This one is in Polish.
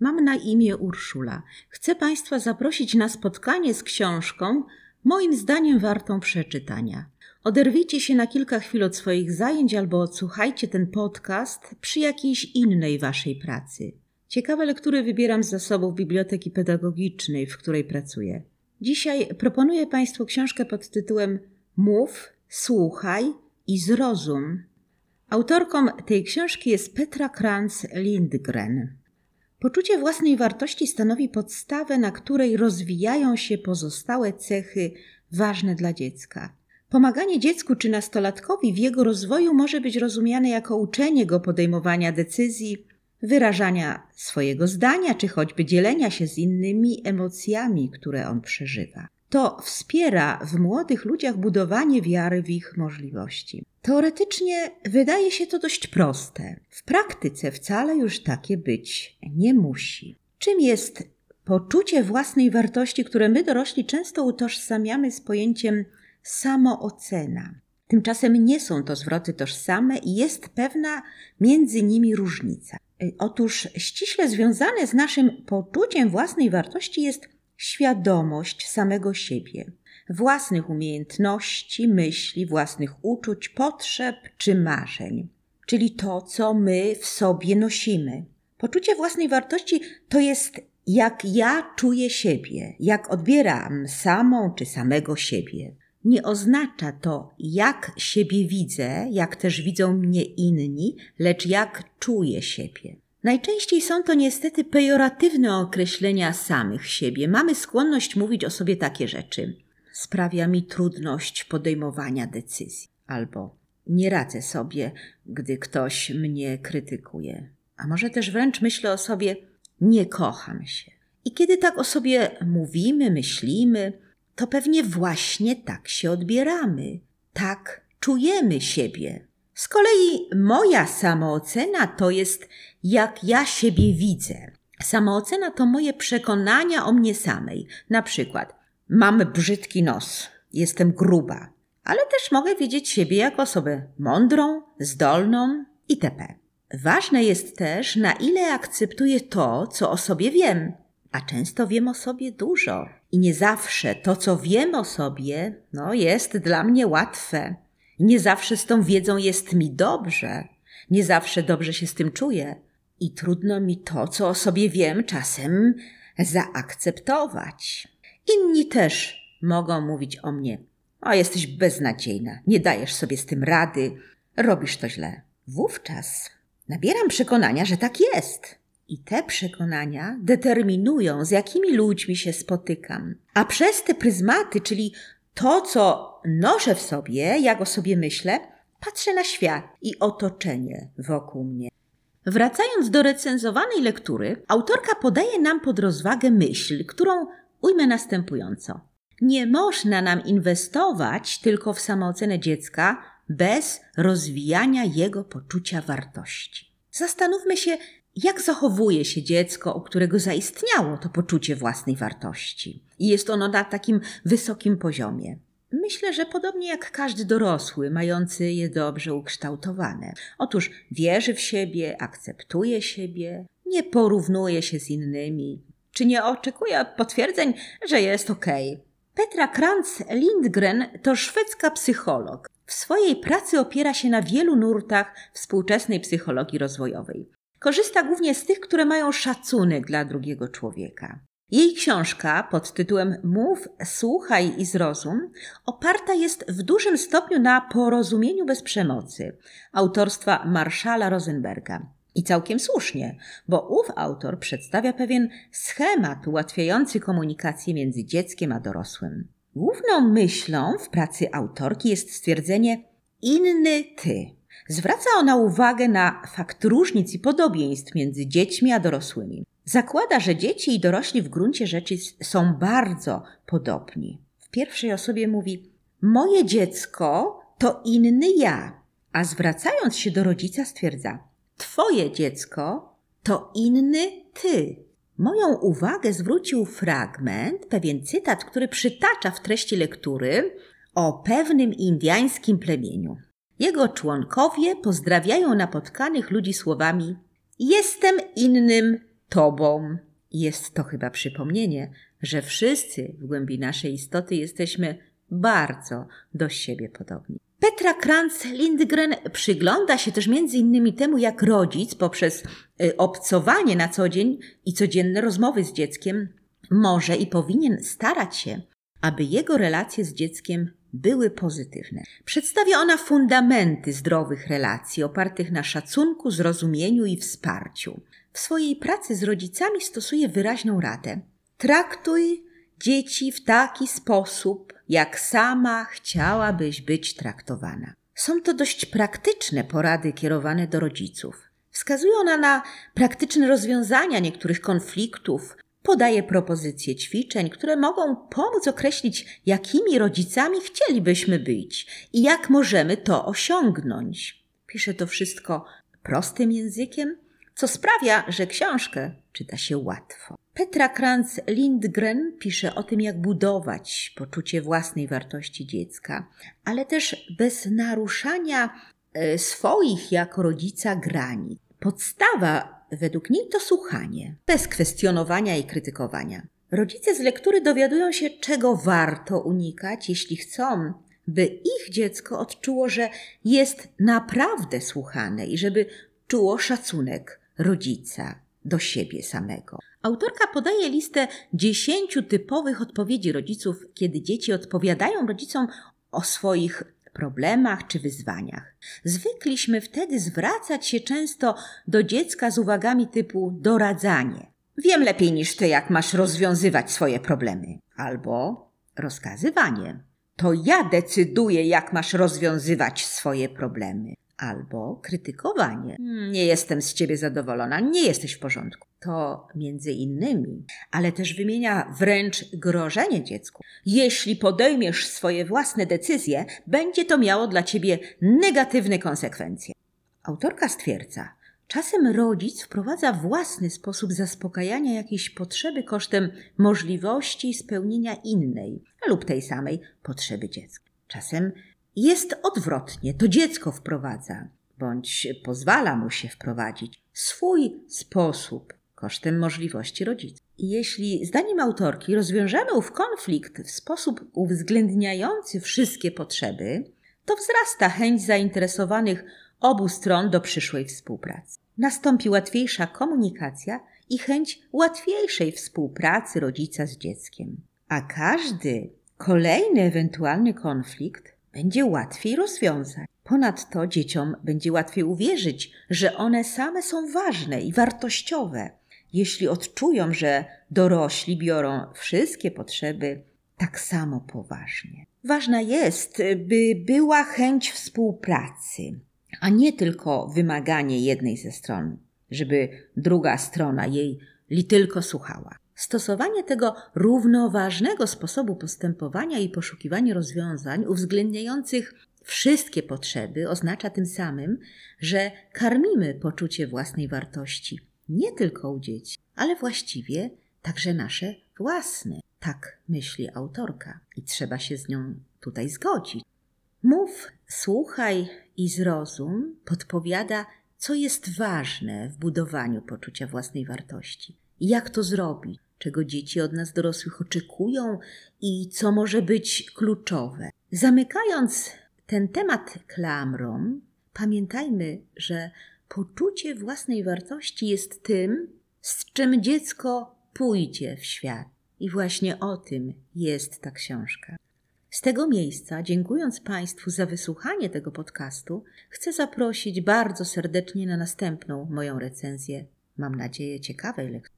Mam na imię Urszula. Chcę Państwa zaprosić na spotkanie z książką, moim zdaniem wartą przeczytania. Oderwijcie się na kilka chwil od swoich zajęć albo odsłuchajcie ten podcast przy jakiejś innej Waszej pracy. Ciekawe lektury wybieram z zasobów Biblioteki Pedagogicznej, w której pracuję. Dzisiaj proponuję Państwu książkę pod tytułem Mów, słuchaj i zrozum. Autorką tej książki jest Petra Kranz Lindgren. Poczucie własnej wartości stanowi podstawę, na której rozwijają się pozostałe cechy ważne dla dziecka. Pomaganie dziecku czy nastolatkowi w jego rozwoju może być rozumiane jako uczenie go podejmowania decyzji, wyrażania swojego zdania, czy choćby dzielenia się z innymi emocjami, które on przeżywa. To wspiera w młodych ludziach budowanie wiary w ich możliwości. Teoretycznie wydaje się to dość proste. W praktyce wcale już takie być nie musi. Czym jest poczucie własnej wartości, które my dorośli często utożsamiamy z pojęciem samoocena? Tymczasem nie są to zwroty tożsame i jest pewna między nimi różnica. Otóż ściśle związane z naszym poczuciem własnej wartości jest świadomość samego siebie, własnych umiejętności, myśli, własnych uczuć, potrzeb czy marzeń, czyli to, co my w sobie nosimy. Poczucie własnej wartości to jest jak ja czuję siebie, jak odbieram samą czy samego siebie. Nie oznacza to, jak siebie widzę, jak też widzą mnie inni, lecz jak czuję siebie. Najczęściej są to niestety pejoratywne określenia samych siebie. Mamy skłonność mówić o sobie takie rzeczy. Sprawia mi trudność podejmowania decyzji, albo nie radzę sobie, gdy ktoś mnie krytykuje. A może też wręcz myślę o sobie, nie kocham się. I kiedy tak o sobie mówimy, myślimy, to pewnie właśnie tak się odbieramy, tak czujemy siebie. Z kolei moja samoocena to jest jak ja siebie widzę. Samoocena to moje przekonania o mnie samej. Na przykład, mam brzydki nos, jestem gruba, ale też mogę widzieć siebie jako osobę mądrą, zdolną itp. Ważne jest też, na ile akceptuję to, co o sobie wiem, a często wiem o sobie dużo. I nie zawsze to, co wiem o sobie, no, jest dla mnie łatwe. Nie zawsze z tą wiedzą jest mi dobrze, nie zawsze dobrze się z tym czuję i trudno mi to, co o sobie wiem, czasem zaakceptować. Inni też mogą mówić o mnie: O, jesteś beznadziejna, nie dajesz sobie z tym rady, robisz to źle. Wówczas nabieram przekonania, że tak jest. I te przekonania determinują, z jakimi ludźmi się spotykam. A przez te pryzmaty, czyli to, co noszę w sobie, jak o sobie myślę, patrzę na świat i otoczenie wokół mnie. Wracając do recenzowanej lektury, autorka podaje nam pod rozwagę myśl, którą ujmę następująco. Nie można nam inwestować tylko w samoocenę dziecka bez rozwijania jego poczucia wartości. Zastanówmy się, jak zachowuje się dziecko, u którego zaistniało to poczucie własnej wartości. I jest ono na takim wysokim poziomie. Myślę, że podobnie jak każdy dorosły, mający je dobrze ukształtowane. Otóż wierzy w siebie, akceptuje siebie, nie porównuje się z innymi, czy nie oczekuje potwierdzeń, że jest ok. Petra Kranz Lindgren to szwedzka psycholog. W swojej pracy opiera się na wielu nurtach współczesnej psychologii rozwojowej. Korzysta głównie z tych, które mają szacunek dla drugiego człowieka. Jej książka pod tytułem Mów, słuchaj i zrozum oparta jest w dużym stopniu na porozumieniu bez przemocy autorstwa Marszala Rosenberga. I całkiem słusznie, bo ów autor przedstawia pewien schemat ułatwiający komunikację między dzieckiem a dorosłym. Główną myślą w pracy autorki jest stwierdzenie inny ty. Zwraca ona uwagę na fakt różnic i podobieństw między dziećmi a dorosłymi. Zakłada, że dzieci i dorośli w gruncie rzeczy są bardzo podobni. W pierwszej osobie mówi: Moje dziecko to inny ja, a zwracając się do rodzica stwierdza: Twoje dziecko to inny ty. Moją uwagę zwrócił fragment, pewien cytat, który przytacza w treści lektury o pewnym indyjskim plemieniu. Jego członkowie pozdrawiają napotkanych ludzi słowami: Jestem innym Tobą. Jest to chyba przypomnienie, że wszyscy w głębi naszej istoty jesteśmy bardzo do siebie podobni. Petra Kranz-Lindgren przygląda się też między innymi temu, jak rodzic poprzez y, obcowanie na co dzień i codzienne rozmowy z dzieckiem może i powinien starać się, aby jego relacje z dzieckiem były pozytywne. Przedstawia ona fundamenty zdrowych relacji opartych na szacunku, zrozumieniu i wsparciu. W swojej pracy z rodzicami stosuje wyraźną radę. Traktuj dzieci w taki sposób, jak sama chciałabyś być traktowana. Są to dość praktyczne porady kierowane do rodziców. Wskazuje ona na praktyczne rozwiązania niektórych konfliktów, podaje propozycje ćwiczeń, które mogą pomóc określić, jakimi rodzicami chcielibyśmy być i jak możemy to osiągnąć. Pisze to wszystko prostym językiem, co sprawia, że książkę czyta się łatwo. Petra Kranz Lindgren pisze o tym, jak budować poczucie własnej wartości dziecka, ale też bez naruszania e, swoich jako rodzica granic. Podstawa według niej to słuchanie, bez kwestionowania i krytykowania. Rodzice z lektury dowiadują się, czego warto unikać, jeśli chcą, by ich dziecko odczuło, że jest naprawdę słuchane i żeby czuło szacunek rodzica do siebie samego. Autorka podaje listę dziesięciu typowych odpowiedzi rodziców, kiedy dzieci odpowiadają rodzicom o swoich problemach czy wyzwaniach. Zwykliśmy wtedy zwracać się często do dziecka z uwagami typu doradzanie. Wiem lepiej niż ty, jak masz rozwiązywać swoje problemy. Albo rozkazywanie. To ja decyduję, jak masz rozwiązywać swoje problemy albo krytykowanie. Nie jestem z ciebie zadowolona, nie jesteś w porządku. To między innymi, ale też wymienia wręcz grożenie dziecku. Jeśli podejmiesz swoje własne decyzje, będzie to miało dla ciebie negatywne konsekwencje. Autorka stwierdza, czasem rodzic wprowadza własny sposób zaspokajania jakiejś potrzeby kosztem możliwości spełnienia innej lub tej samej potrzeby dziecka. Czasem jest odwrotnie, to dziecko wprowadza, bądź pozwala mu się wprowadzić swój sposób kosztem możliwości rodziców. Jeśli, zdaniem autorki, rozwiążemy ów konflikt w sposób uwzględniający wszystkie potrzeby, to wzrasta chęć zainteresowanych obu stron do przyszłej współpracy. Nastąpi łatwiejsza komunikacja i chęć łatwiejszej współpracy rodzica z dzieckiem. A każdy kolejny ewentualny konflikt będzie łatwiej rozwiązać. Ponadto dzieciom będzie łatwiej uwierzyć, że one same są ważne i wartościowe, jeśli odczują, że dorośli biorą wszystkie potrzeby tak samo poważnie. Ważna jest, by była chęć współpracy, a nie tylko wymaganie jednej ze stron, żeby druga strona jej li tylko słuchała. Stosowanie tego równoważnego sposobu postępowania i poszukiwanie rozwiązań uwzględniających wszystkie potrzeby oznacza tym samym, że karmimy poczucie własnej wartości nie tylko u dzieci, ale właściwie także nasze własne. Tak myśli autorka i trzeba się z nią tutaj zgodzić. Mów, słuchaj i zrozum podpowiada, co jest ważne w budowaniu poczucia własnej wartości jak to zrobić czego dzieci od nas dorosłych oczekują i co może być kluczowe. Zamykając ten temat klamrą, pamiętajmy, że poczucie własnej wartości jest tym, z czym dziecko pójdzie w świat. I właśnie o tym jest ta książka. Z tego miejsca, dziękując Państwu za wysłuchanie tego podcastu, chcę zaprosić bardzo serdecznie na następną moją recenzję. Mam nadzieję ciekawej lektury.